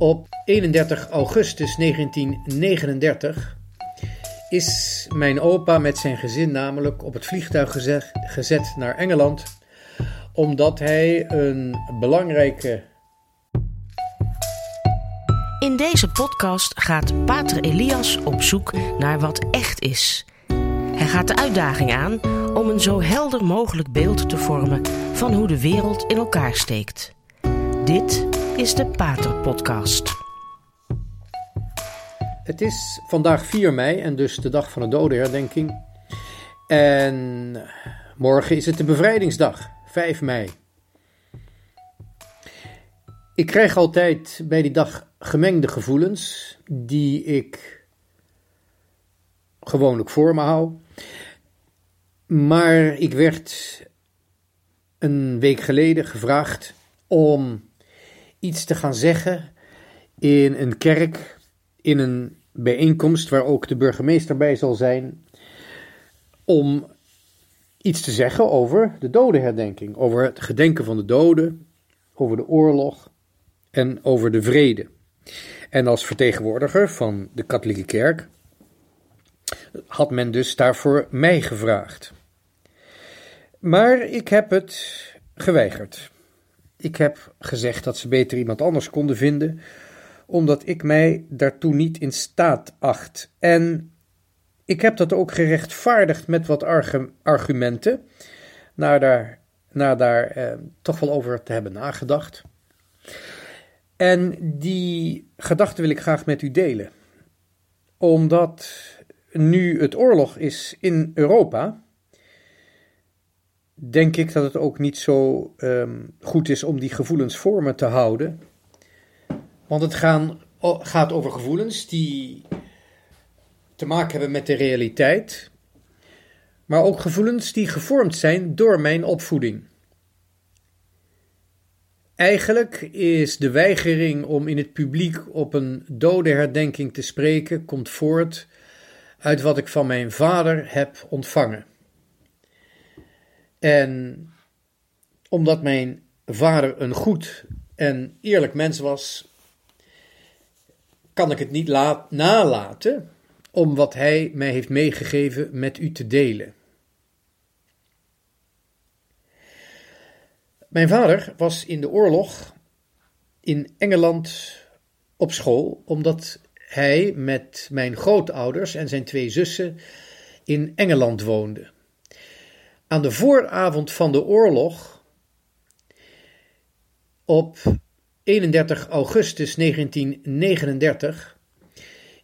Op 31 augustus 1939 is mijn opa met zijn gezin namelijk op het vliegtuig gezet, naar Engeland, omdat hij een belangrijke. In deze podcast gaat Pater Elias op zoek naar wat echt is. Hij gaat de uitdaging aan om een zo helder mogelijk beeld te vormen van hoe de wereld in elkaar steekt. Dit is de Pater Podcast. Het is vandaag 4 mei en dus de dag van de dodenherdenking. En morgen is het de bevrijdingsdag, 5 mei. Ik krijg altijd bij die dag gemengde gevoelens die ik gewoonlijk voor me hou. Maar ik werd een week geleden gevraagd om iets te gaan zeggen in een kerk, in een bijeenkomst waar ook de burgemeester bij zal zijn, om iets te zeggen over de dodenherdenking, over het gedenken van de doden, over de oorlog en over de vrede. En als vertegenwoordiger van de katholieke kerk had men dus daarvoor mij gevraagd. Maar ik heb het geweigerd. Ik heb gezegd dat ze beter iemand anders konden vinden, omdat ik mij daartoe niet in staat acht. En ik heb dat ook gerechtvaardigd met wat argumenten, na daar, na daar eh, toch wel over te hebben nagedacht. En die gedachten wil ik graag met u delen, omdat nu het oorlog is in Europa denk ik dat het ook niet zo um, goed is om die gevoelens voor me te houden. Want het gaan, gaat over gevoelens die te maken hebben met de realiteit, maar ook gevoelens die gevormd zijn door mijn opvoeding. Eigenlijk is de weigering om in het publiek op een dode herdenking te spreken, komt voort uit wat ik van mijn vader heb ontvangen. En omdat mijn vader een goed en eerlijk mens was, kan ik het niet nalaten om wat hij mij heeft meegegeven met u te delen. Mijn vader was in de oorlog in Engeland op school, omdat hij met mijn grootouders en zijn twee zussen in Engeland woonde. Aan de vooravond van de oorlog, op 31 augustus 1939,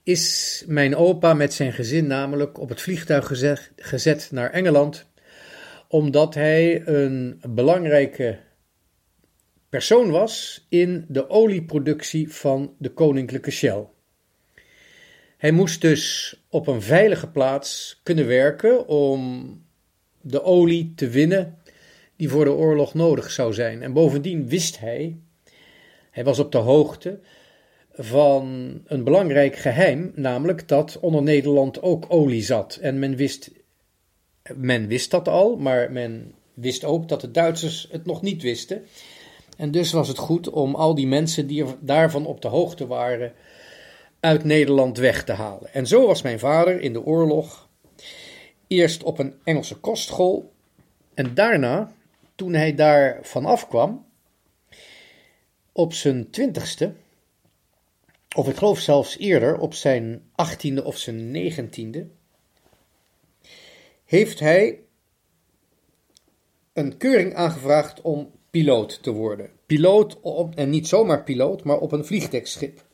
is mijn opa met zijn gezin namelijk op het vliegtuig gezet, naar Engeland, omdat hij een belangrijke persoon was in de olieproductie van de Koninklijke Shell. Hij moest dus op een veilige plaats kunnen werken om de olie te winnen die voor de oorlog nodig zou zijn. En bovendien wist hij, hij was op de hoogte van een belangrijk geheim, namelijk dat onder Nederland ook olie zat. En men wist, men wist dat al, maar men wist ook dat de Duitsers het nog niet wisten. En dus was het goed om al die mensen die daarvan op de hoogte waren, uit Nederland weg te halen. En zo was mijn vader in de oorlog Eerst op een Engelse kostschool en daarna, toen hij daar vanaf kwam, op zijn twintigste, of ik geloof zelfs eerder, op zijn achttiende of zijn negentiende, heeft hij een keuring aangevraagd om piloot te worden. Piloot, en niet zomaar piloot, maar op een vliegdekschip.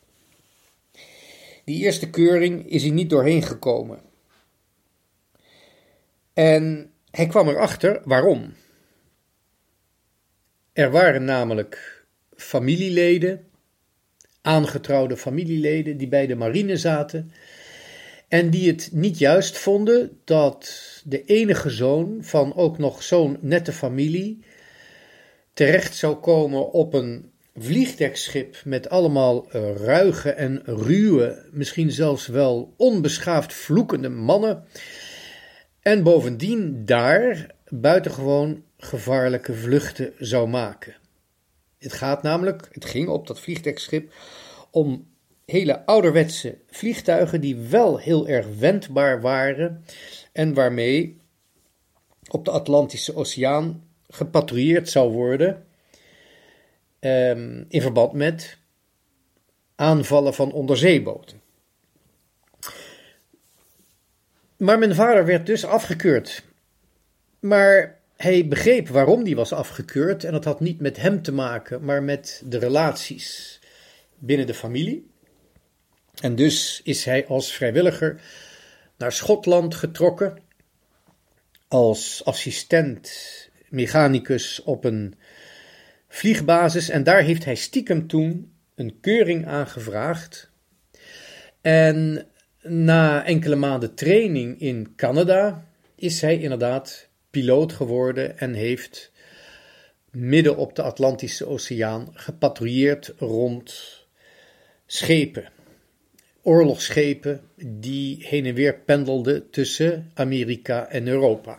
Die eerste keuring is hij niet doorheen gekomen. En hij kwam erachter waarom. Er waren namelijk familieleden, aangetrouwde familieleden, die bij de marine zaten en die het niet juist vonden dat de enige zoon van ook nog zo'n nette familie terecht zou komen op een vliegdekschip met allemaal ruige en ruwe, misschien zelfs wel onbeschaafd vloekende mannen en bovendien daar buitengewoon gevaarlijke vluchten zou maken. Het gaat namelijk, het ging op dat vliegdekschip om hele ouderwetse vliegtuigen die wel heel erg wendbaar waren en waarmee op de Atlantische Oceaan gepatrouilleerd zou worden um, in verband met aanvallen van onderzeeboten. Maar mijn vader werd dus afgekeurd. Maar hij begreep waarom die was afgekeurd en dat had niet met hem te maken, maar met de relaties binnen de familie. En dus is hij als vrijwilliger naar Schotland getrokken als assistent mechanicus op een vliegbasis en daar heeft hij stiekem toen een keuring aangevraagd. En na enkele maanden training in Canada is hij inderdaad piloot geworden en heeft midden op de Atlantische Oceaan gepatrouilleerd rond schepen. Oorlogsschepen die heen en weer pendelden tussen Amerika en Europa.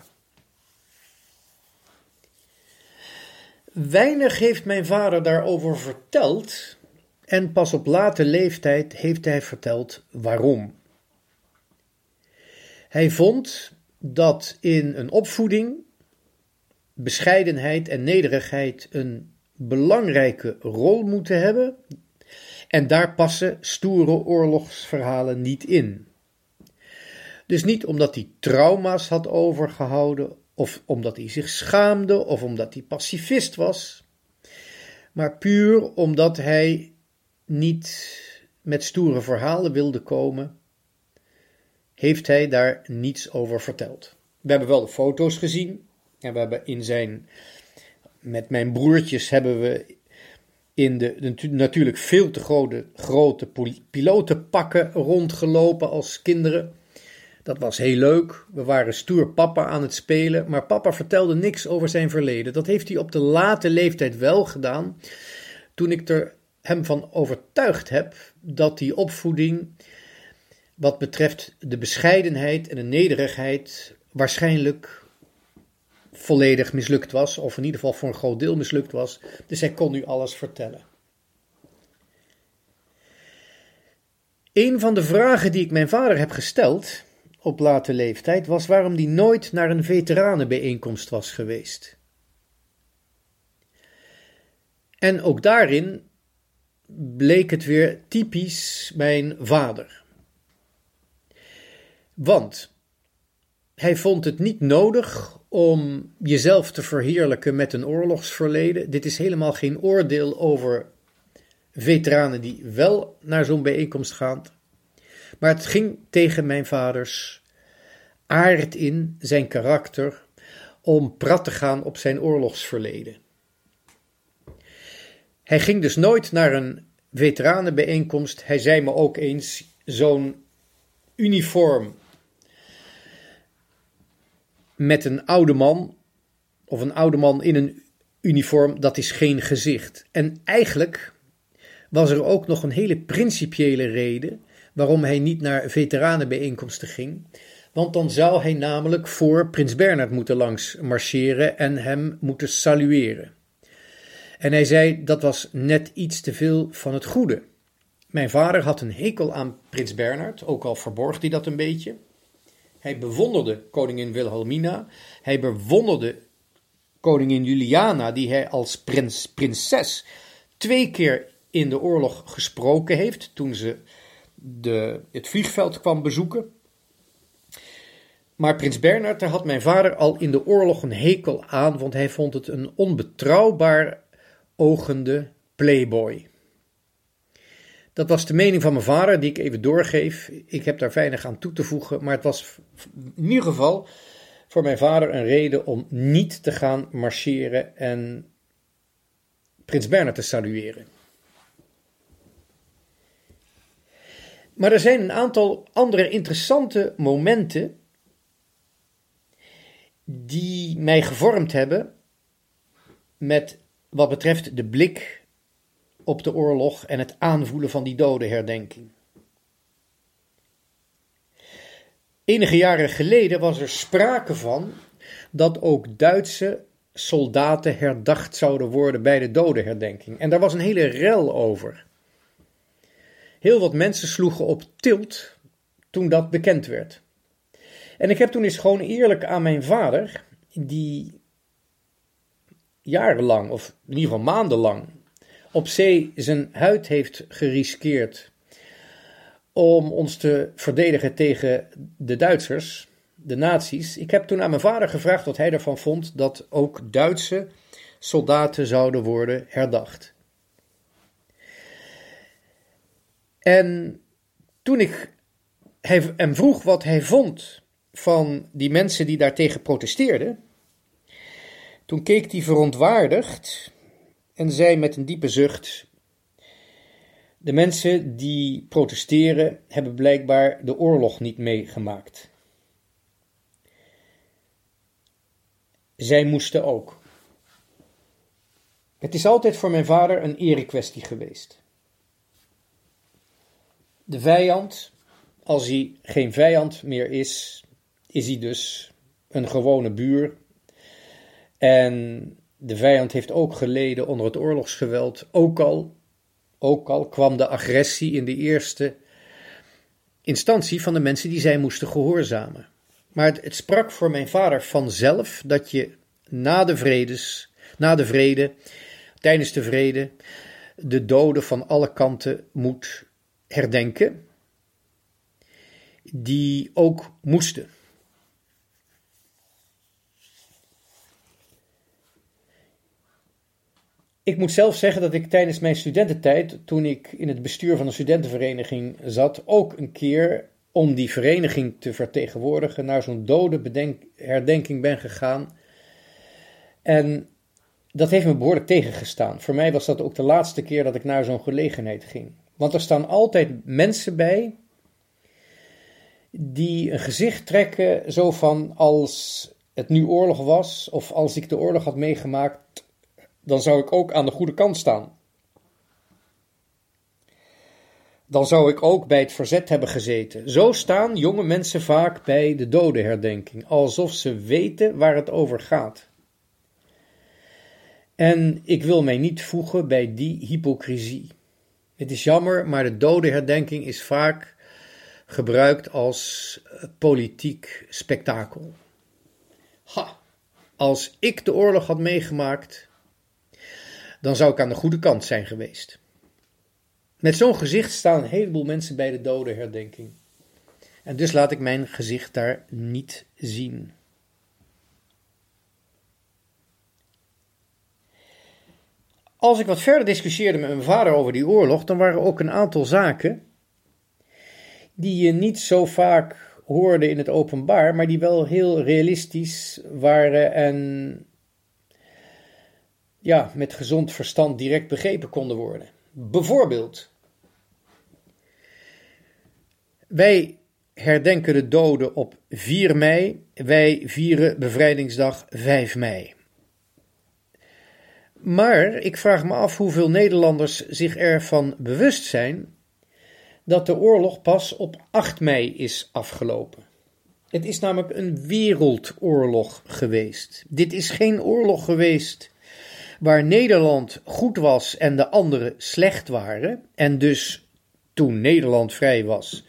Weinig heeft mijn vader daarover verteld en pas op late leeftijd heeft hij verteld waarom. Hij vond dat in een opvoeding bescheidenheid en nederigheid een belangrijke rol moeten hebben en daar passen stoere oorlogsverhalen niet in. Dus niet omdat hij trauma's had overgehouden, of omdat hij zich schaamde, of omdat hij pacifist was, maar puur omdat hij niet met stoere verhalen wilde komen, heeft hij daar niets over verteld. We hebben wel de foto's gezien en we hebben in zijn, met mijn broertjes hebben we in de, natuurlijk veel te grote, grote pilotenpakken rondgelopen als kinderen. Dat was heel leuk. We waren stoer papa aan het spelen, maar papa vertelde niks over zijn verleden. Dat heeft hij op de late leeftijd wel gedaan, toen ik er hem van overtuigd heb dat die opvoeding, wat betreft de bescheidenheid en de nederigheid, waarschijnlijk volledig mislukt was, of in ieder geval voor een groot deel mislukt was. Dus hij kon nu alles vertellen. Een van de vragen die ik mijn vader heb gesteld op late leeftijd was waarom hij nooit naar een veteranenbijeenkomst was geweest. En ook daarin bleek het weer typisch mijn vader. Want hij vond het niet nodig om jezelf te verheerlijken met een oorlogsverleden. Dit is helemaal geen oordeel over veteranen die wel naar zo'n bijeenkomst gaan. Maar het ging tegen mijn vaders aard in, zijn karakter, om prat te gaan op zijn oorlogsverleden. Hij ging dus nooit naar een veteranenbijeenkomst. Hij zei me ook eens: zo'n uniform met een oude man, of een oude man in een uniform, dat is geen gezicht. En eigenlijk was er ook nog een hele principiële reden waarom hij niet naar veteranenbijeenkomsten ging. Want dan zou hij namelijk voor Prins Bernhard moeten langs marcheren en hem moeten salueren. En hij zei dat was net iets te veel van het goede. Mijn vader had een hekel aan Prins Bernhard, ook al verborg hij dat een beetje. Hij bewonderde koningin Wilhelmina. Hij bewonderde koningin Juliana, die hij als prins, prinses twee keer in de oorlog gesproken heeft toen ze de, het vliegveld kwam bezoeken. Maar prins Bernhard, daar had mijn vader al in de oorlog een hekel aan, want hij vond het een onbetrouwbaar ogende playboy. Dat was de mening van mijn vader, die ik even doorgeef. Ik heb daar weinig aan toe te voegen, maar het was in ieder geval voor mijn vader een reden om niet te gaan marcheren en Prins Bernhard te salueren. Maar er zijn een aantal andere interessante momenten die mij gevormd hebben met wat betreft de blik op de oorlog en het aanvoelen van die dodenherdenking. Enige jaren geleden was er sprake van dat ook Duitse soldaten herdacht zouden worden bij de dodenherdenking. En daar was een hele rel over. Heel wat mensen sloegen op tilt toen dat bekend werd. En ik heb toen eens gewoon eerlijk aan mijn vader, die jarenlang, of in ieder geval maandenlang, op zee zijn huid heeft geriskeerd om ons te verdedigen tegen de Duitsers, de nazi's. Ik heb toen aan mijn vader gevraagd wat hij ervan vond dat ook Duitse soldaten zouden worden herdacht. En toen ik hem vroeg wat hij vond van die mensen die daartegen protesteerden, toen keek hij verontwaardigd en zei met een diepe zucht: De mensen die protesteren hebben blijkbaar de oorlog niet meegemaakt. Zij moesten ook. Het is altijd voor mijn vader een erekwestie geweest. De vijand, als hij geen vijand meer is, is hij dus een gewone buur. En de vijand heeft ook geleden onder het oorlogsgeweld, ook al, ook al kwam de agressie in de eerste instantie van de mensen die zij moesten gehoorzamen. Maar het, het sprak voor mijn vader vanzelf dat je na de, vredes, na de vrede, tijdens de vrede, de doden van alle kanten moet herdenken, die ook moesten. Ik moet zelf zeggen dat ik tijdens mijn studententijd, toen ik in het bestuur van een studentenvereniging zat, ook een keer om die vereniging te vertegenwoordigen naar zo'n dode herdenking ben gegaan. En dat heeft me behoorlijk tegengestaan. Voor mij was dat ook de laatste keer dat ik naar zo'n gelegenheid ging. Want er staan altijd mensen bij die een gezicht trekken zo van als het nu oorlog was of als ik de oorlog had meegemaakt, dan zou ik ook aan de goede kant staan. Dan zou ik ook bij het verzet hebben gezeten. Zo staan jonge mensen vaak bij de dodenherdenking, alsof ze weten waar het over gaat. En ik wil mij niet voegen bij die hypocrisie. Het is jammer, maar de dodenherdenking is vaak gebruikt als politiek spektakel. Ha, als ik de oorlog had meegemaakt, dan zou ik aan de goede kant zijn geweest. Met zo'n gezicht staan een heleboel mensen bij de dodenherdenking. En dus laat ik mijn gezicht daar niet zien. Als ik wat verder discussieerde met mijn vader over die oorlog, dan waren ook een aantal zaken die je niet zo vaak hoorde in het openbaar, maar die wel heel realistisch waren en ja, met gezond verstand direct begrepen konden worden. Bijvoorbeeld, wij herdenken de doden op 4 mei, wij vieren bevrijdingsdag 5 mei. Maar ik vraag me af hoeveel Nederlanders zich ervan bewust zijn dat de oorlog pas op 8 mei is afgelopen. Het is namelijk een wereldoorlog geweest. Dit is geen oorlog geweest waar Nederland goed was en de anderen slecht waren, en dus toen Nederland vrij was,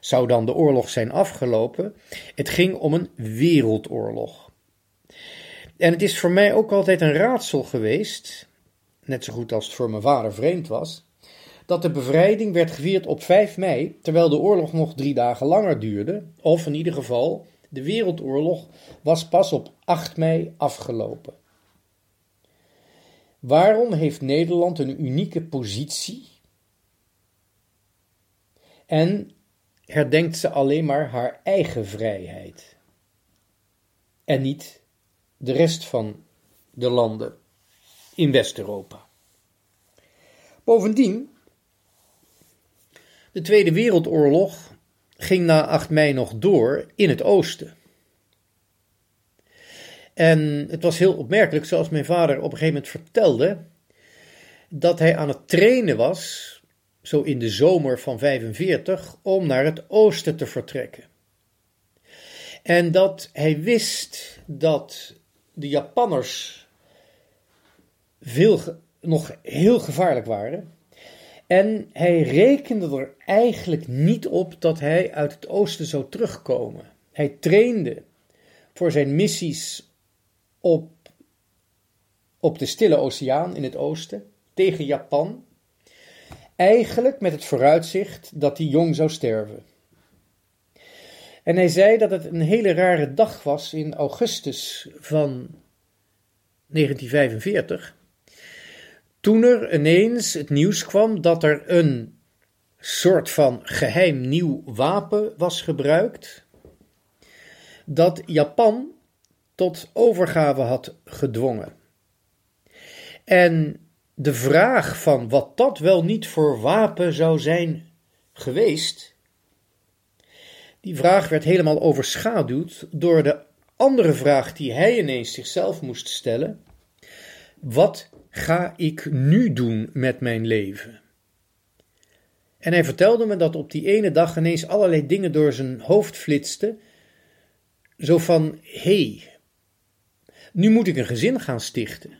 zou dan de oorlog zijn afgelopen. Het ging om een wereldoorlog. En het is voor mij ook altijd een raadsel geweest, net zo goed als het voor mijn vader vreemd was, dat de bevrijding werd gevierd op 5 mei, terwijl de oorlog nog drie dagen langer duurde, of in ieder geval, de Wereldoorlog was pas op 8 mei afgelopen. Waarom heeft Nederland een unieke positie en herdenkt ze alleen maar haar eigen vrijheid en niet de rest van de landen in West-Europa? Bovendien, de Tweede Wereldoorlog ging na 8 mei nog door in het oosten. En het was heel opmerkelijk, zoals mijn vader op een gegeven moment vertelde, dat hij aan het trainen was, zo in de zomer van 45, om naar het oosten te vertrekken. En dat hij wist dat de Japanners veel, nog heel gevaarlijk waren. En hij rekende er eigenlijk niet op dat hij uit het oosten zou terugkomen. Hij trainde voor zijn missies op, op de Stille Oceaan in het oosten tegen Japan. Eigenlijk met het vooruitzicht dat hij jong zou sterven. En hij zei dat het een hele rare dag was in augustus van 1945, toen er ineens het nieuws kwam dat er een soort van geheim nieuw wapen was gebruikt, dat Japan tot overgave had gedwongen. En de vraag van wat dat wel niet voor wapen zou zijn geweest, die vraag werd helemaal overschaduwd door de andere vraag die hij ineens zichzelf moest stellen: wat ga ik nu doen met mijn leven? En hij vertelde me dat op die ene dag ineens allerlei dingen door zijn hoofd flitsten. Zo van: hé, hey, nu moet ik een gezin gaan stichten.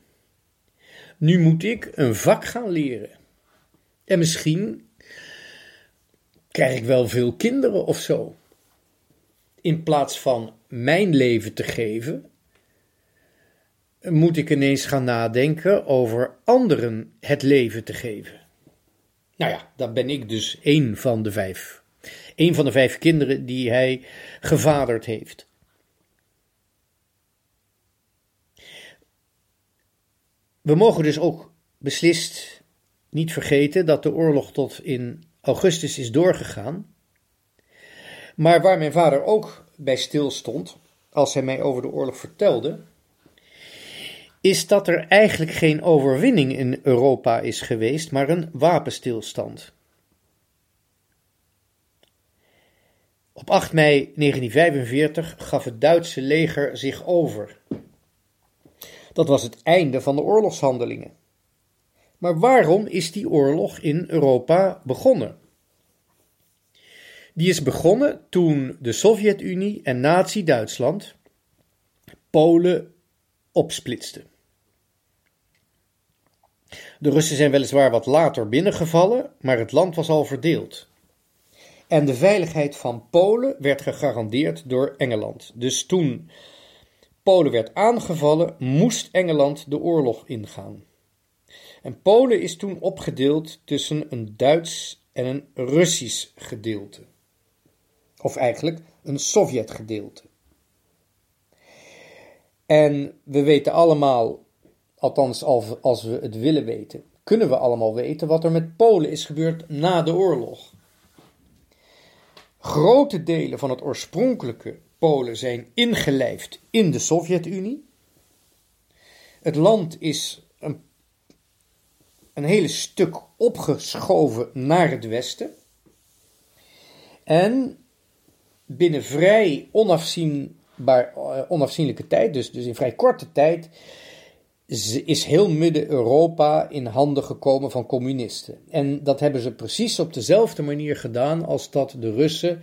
Nu moet ik een vak gaan leren. En misschien krijg ik wel veel kinderen of zo. In plaats van mijn leven te geven, moet ik ineens gaan nadenken over anderen het leven te geven. Nou ja, dan ben ik dus één van de vijf. Een van de vijf kinderen die hij gevaderd heeft. We mogen dus ook beslist niet vergeten dat de oorlog tot in augustus is doorgegaan. Maar waar mijn vader ook bij stilstond, als hij mij over de oorlog vertelde, is dat er eigenlijk geen overwinning in Europa is geweest, maar een wapenstilstand. Op 8 mei 1945 gaf het Duitse leger zich over. Dat was het einde van de oorlogshandelingen. Maar waarom is die oorlog in Europa begonnen? Die is begonnen toen de Sovjet-Unie en Nazi-Duitsland Polen opsplitsten. De Russen zijn weliswaar wat later binnengevallen, maar het land was al verdeeld. En de veiligheid van Polen werd gegarandeerd door Engeland. Dus toen Polen werd aangevallen, moest Engeland de oorlog ingaan. En Polen is toen opgedeeld tussen een Duits en een Russisch gedeelte. Of eigenlijk een Sovjet-gedeelte. En we weten allemaal, althans als we het willen weten, kunnen we allemaal weten wat er met Polen is gebeurd na de oorlog. Grote delen van het oorspronkelijke Zijn ingelijfd in de Sovjet-Unie. Het land is een, een hele stuk opgeschoven naar het westen. En binnen vrij onafzienbaar, uh, onafzienlijke tijd, dus, dus in vrij korte tijd, is heel Midden-Europa in handen gekomen van communisten. En dat hebben ze precies op dezelfde manier gedaan als dat de Russen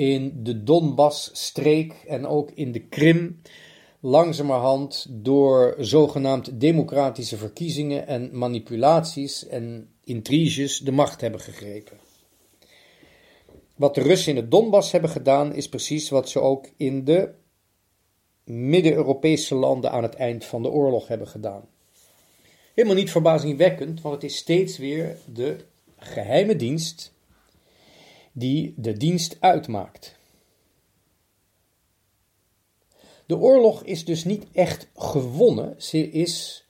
in de Donbass-streek en ook in de Krim langzamerhand door zogenaamd democratische verkiezingen en manipulaties en intriges de macht hebben gegrepen. Wat de Russen in het Donbass hebben gedaan, is precies wat ze ook in de Midden-Europese landen aan het eind van de oorlog hebben gedaan. Helemaal niet verbazingwekkend, want het is steeds weer de geheime dienst die de dienst uitmaakt. De oorlog is dus niet echt gewonnen, ze is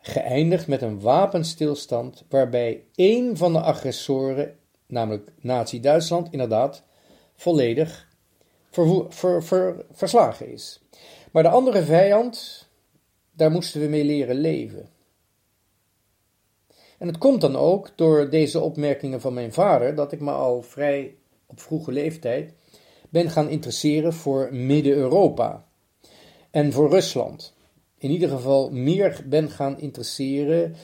geëindigd met een wapenstilstand waarbij één van de agressoren, namelijk Nazi-Duitsland, inderdaad volledig verslagen is. Maar de andere vijand, daar moesten we mee leren leven. En het komt dan ook door deze opmerkingen van mijn vader dat ik me al vrij op vroege leeftijd ben gaan interesseren voor Midden-Europa en voor Rusland. In ieder geval meer ben gaan interesseren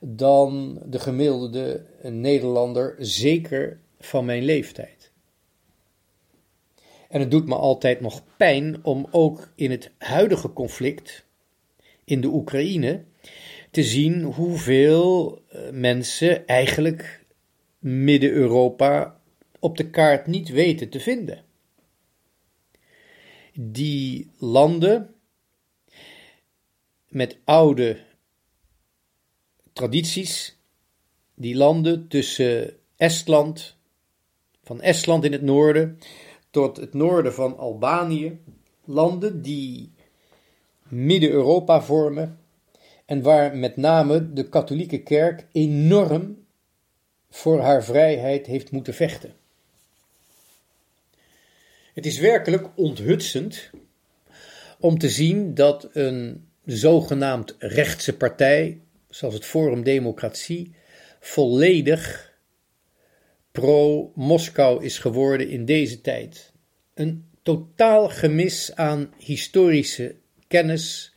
dan de gemiddelde Nederlander, zeker van mijn leeftijd. En het doet me altijd nog pijn om ook in het huidige conflict in de Oekraïne te zien hoeveel eh, mensen eigenlijk Midden-Europa op de kaart niet weten te vinden. Die landen met oude tradities, die landen tussen Estland, van Estland in het noorden tot het noorden van Albanië, landen die Midden-Europa vormen en waar met name de katholieke kerk enorm voor haar vrijheid heeft moeten vechten. Het is werkelijk onthutsend om te zien dat een zogenaamd rechtse partij, zoals het Forum Democratie, volledig pro-Moskou is geworden in deze tijd. Een totaal gemis aan historische kennis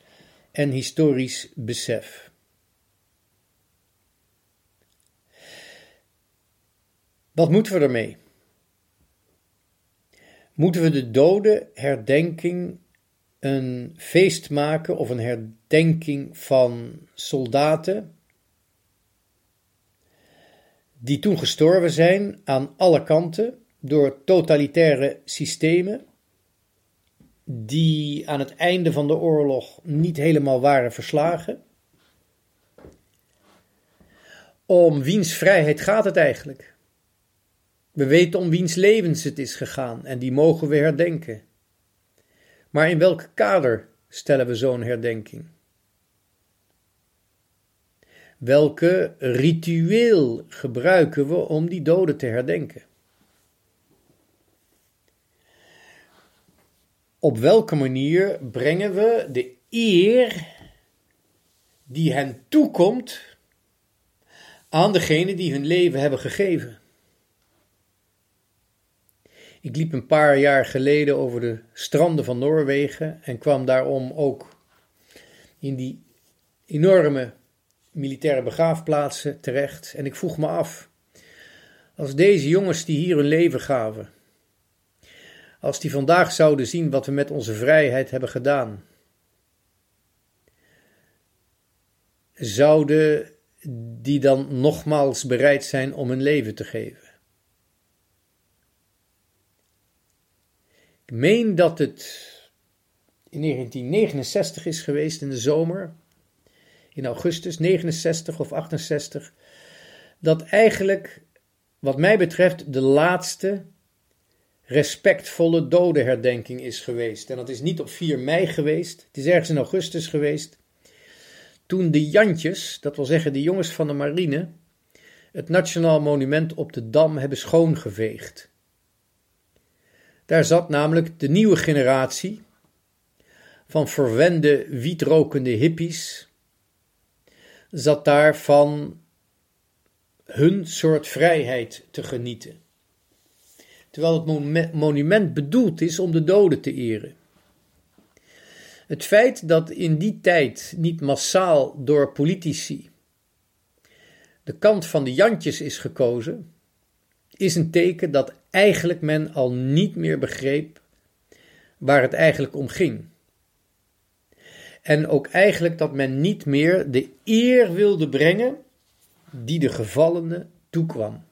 en historisch besef. Wat moeten we ermee? Moeten we de dode herdenking een feest maken of een herdenking van soldaten die toen gestorven zijn aan alle kanten door totalitaire systemen die aan het einde van de oorlog niet helemaal waren verslagen. Om wiens vrijheid gaat het eigenlijk? We weten om wiens levens het is gegaan en die mogen we herdenken. Maar in welk kader stellen we zo'n herdenking? Welke ritueel gebruiken we om die doden te herdenken? Op welke manier brengen we de eer die hen toekomt aan degene die hun leven hebben gegeven? Ik liep een paar jaar geleden over de stranden van Noorwegen en kwam daarom ook in die enorme militaire begraafplaatsen terecht. En ik vroeg me af, als deze jongens die hier hun leven gaven, als die vandaag zouden zien wat we met onze vrijheid hebben gedaan, zouden die dan nogmaals bereid zijn om hun leven te geven? Ik meen dat het in 1969 is geweest in de zomer, in augustus 69 of 68, dat eigenlijk, wat mij betreft, de laatste respectvolle dodenherdenking is geweest. En dat is niet op 4 mei geweest, het is ergens in augustus geweest. Toen de Jantjes, dat wil zeggen de jongens van de marine, het Nationaal Monument op de Dam hebben schoongeveegd. Daar zat namelijk de nieuwe generatie van verwende wietrokende hippies, zat daar van hun soort vrijheid te genieten. Terwijl het monument bedoeld is om de doden te eren. Het feit dat in die tijd niet massaal door politici de kant van de Jantjes is gekozen, is een teken dat eigenlijk men al niet meer begreep waar het eigenlijk om ging. En ook eigenlijk dat men niet meer de eer wilde brengen die de gevallenen toekwam.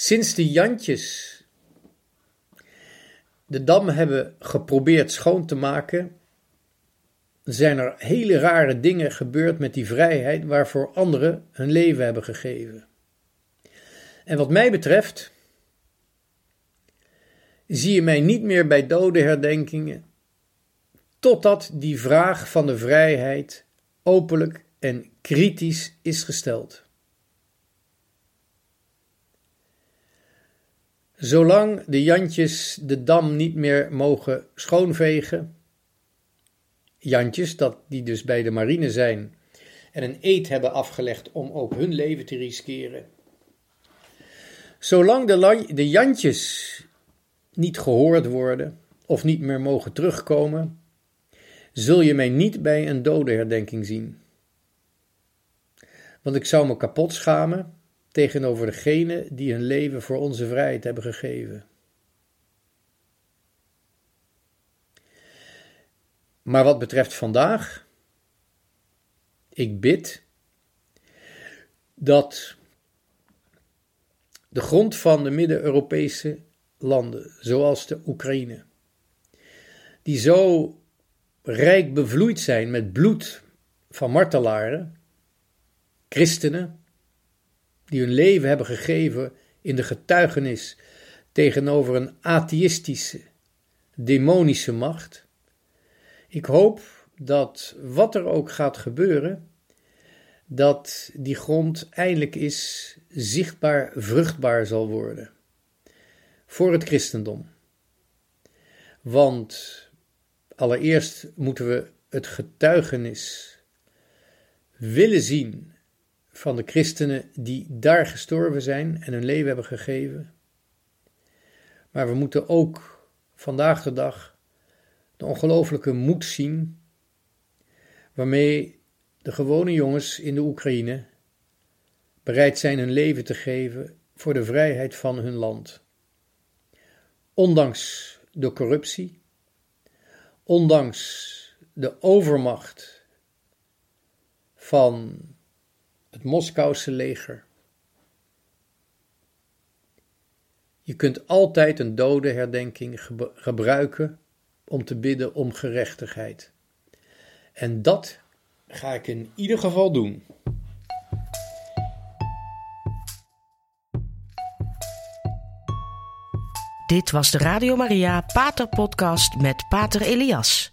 Sinds de Jantjes de dam hebben geprobeerd schoon te maken, zijn er hele rare dingen gebeurd met die vrijheid waarvoor anderen hun leven hebben gegeven. En wat mij betreft, zie je mij niet meer bij dodenherdenkingen, totdat die vraag van de vrijheid openlijk en kritisch is gesteld. Zolang de Jantjes de dam niet meer mogen schoonvegen, Jantjes, dat die dus bij de marine zijn en een eed hebben afgelegd om ook hun leven te riskeren, Zolang de, de Jantjes niet gehoord worden of niet meer mogen terugkomen, zul je mij niet bij een dodenherdenking zien. Want ik zou me kapot schamen tegenover degenen die hun leven voor onze vrijheid hebben gegeven. Maar wat betreft vandaag, ik bid dat de grond van de Midden-Europese landen, zoals de Oekraïne, die zo rijk bevloeid zijn met bloed van martelaren, christenen, die hun leven hebben gegeven in de getuigenis tegenover een atheïstische, demonische macht. Ik hoop dat wat er ook gaat gebeuren, dat die grond eindelijk is zichtbaar vruchtbaar zal worden voor het christendom. Want allereerst moeten we het getuigenis willen zien van de christenen die daar gestorven zijn en hun leven hebben gegeven. Maar we moeten ook vandaag de dag de ongelooflijke moed zien waarmee de gewone jongens in de Oekraïne bereid zijn hun leven te geven voor de vrijheid van hun land. Ondanks de corruptie, ondanks de overmacht van het Moskouse leger. Je kunt altijd een dodenherdenking gebruiken om te bidden om gerechtigheid. En dat ga ik in ieder geval doen. Dit was de Radio Maria Pater Podcast met Pater Elias.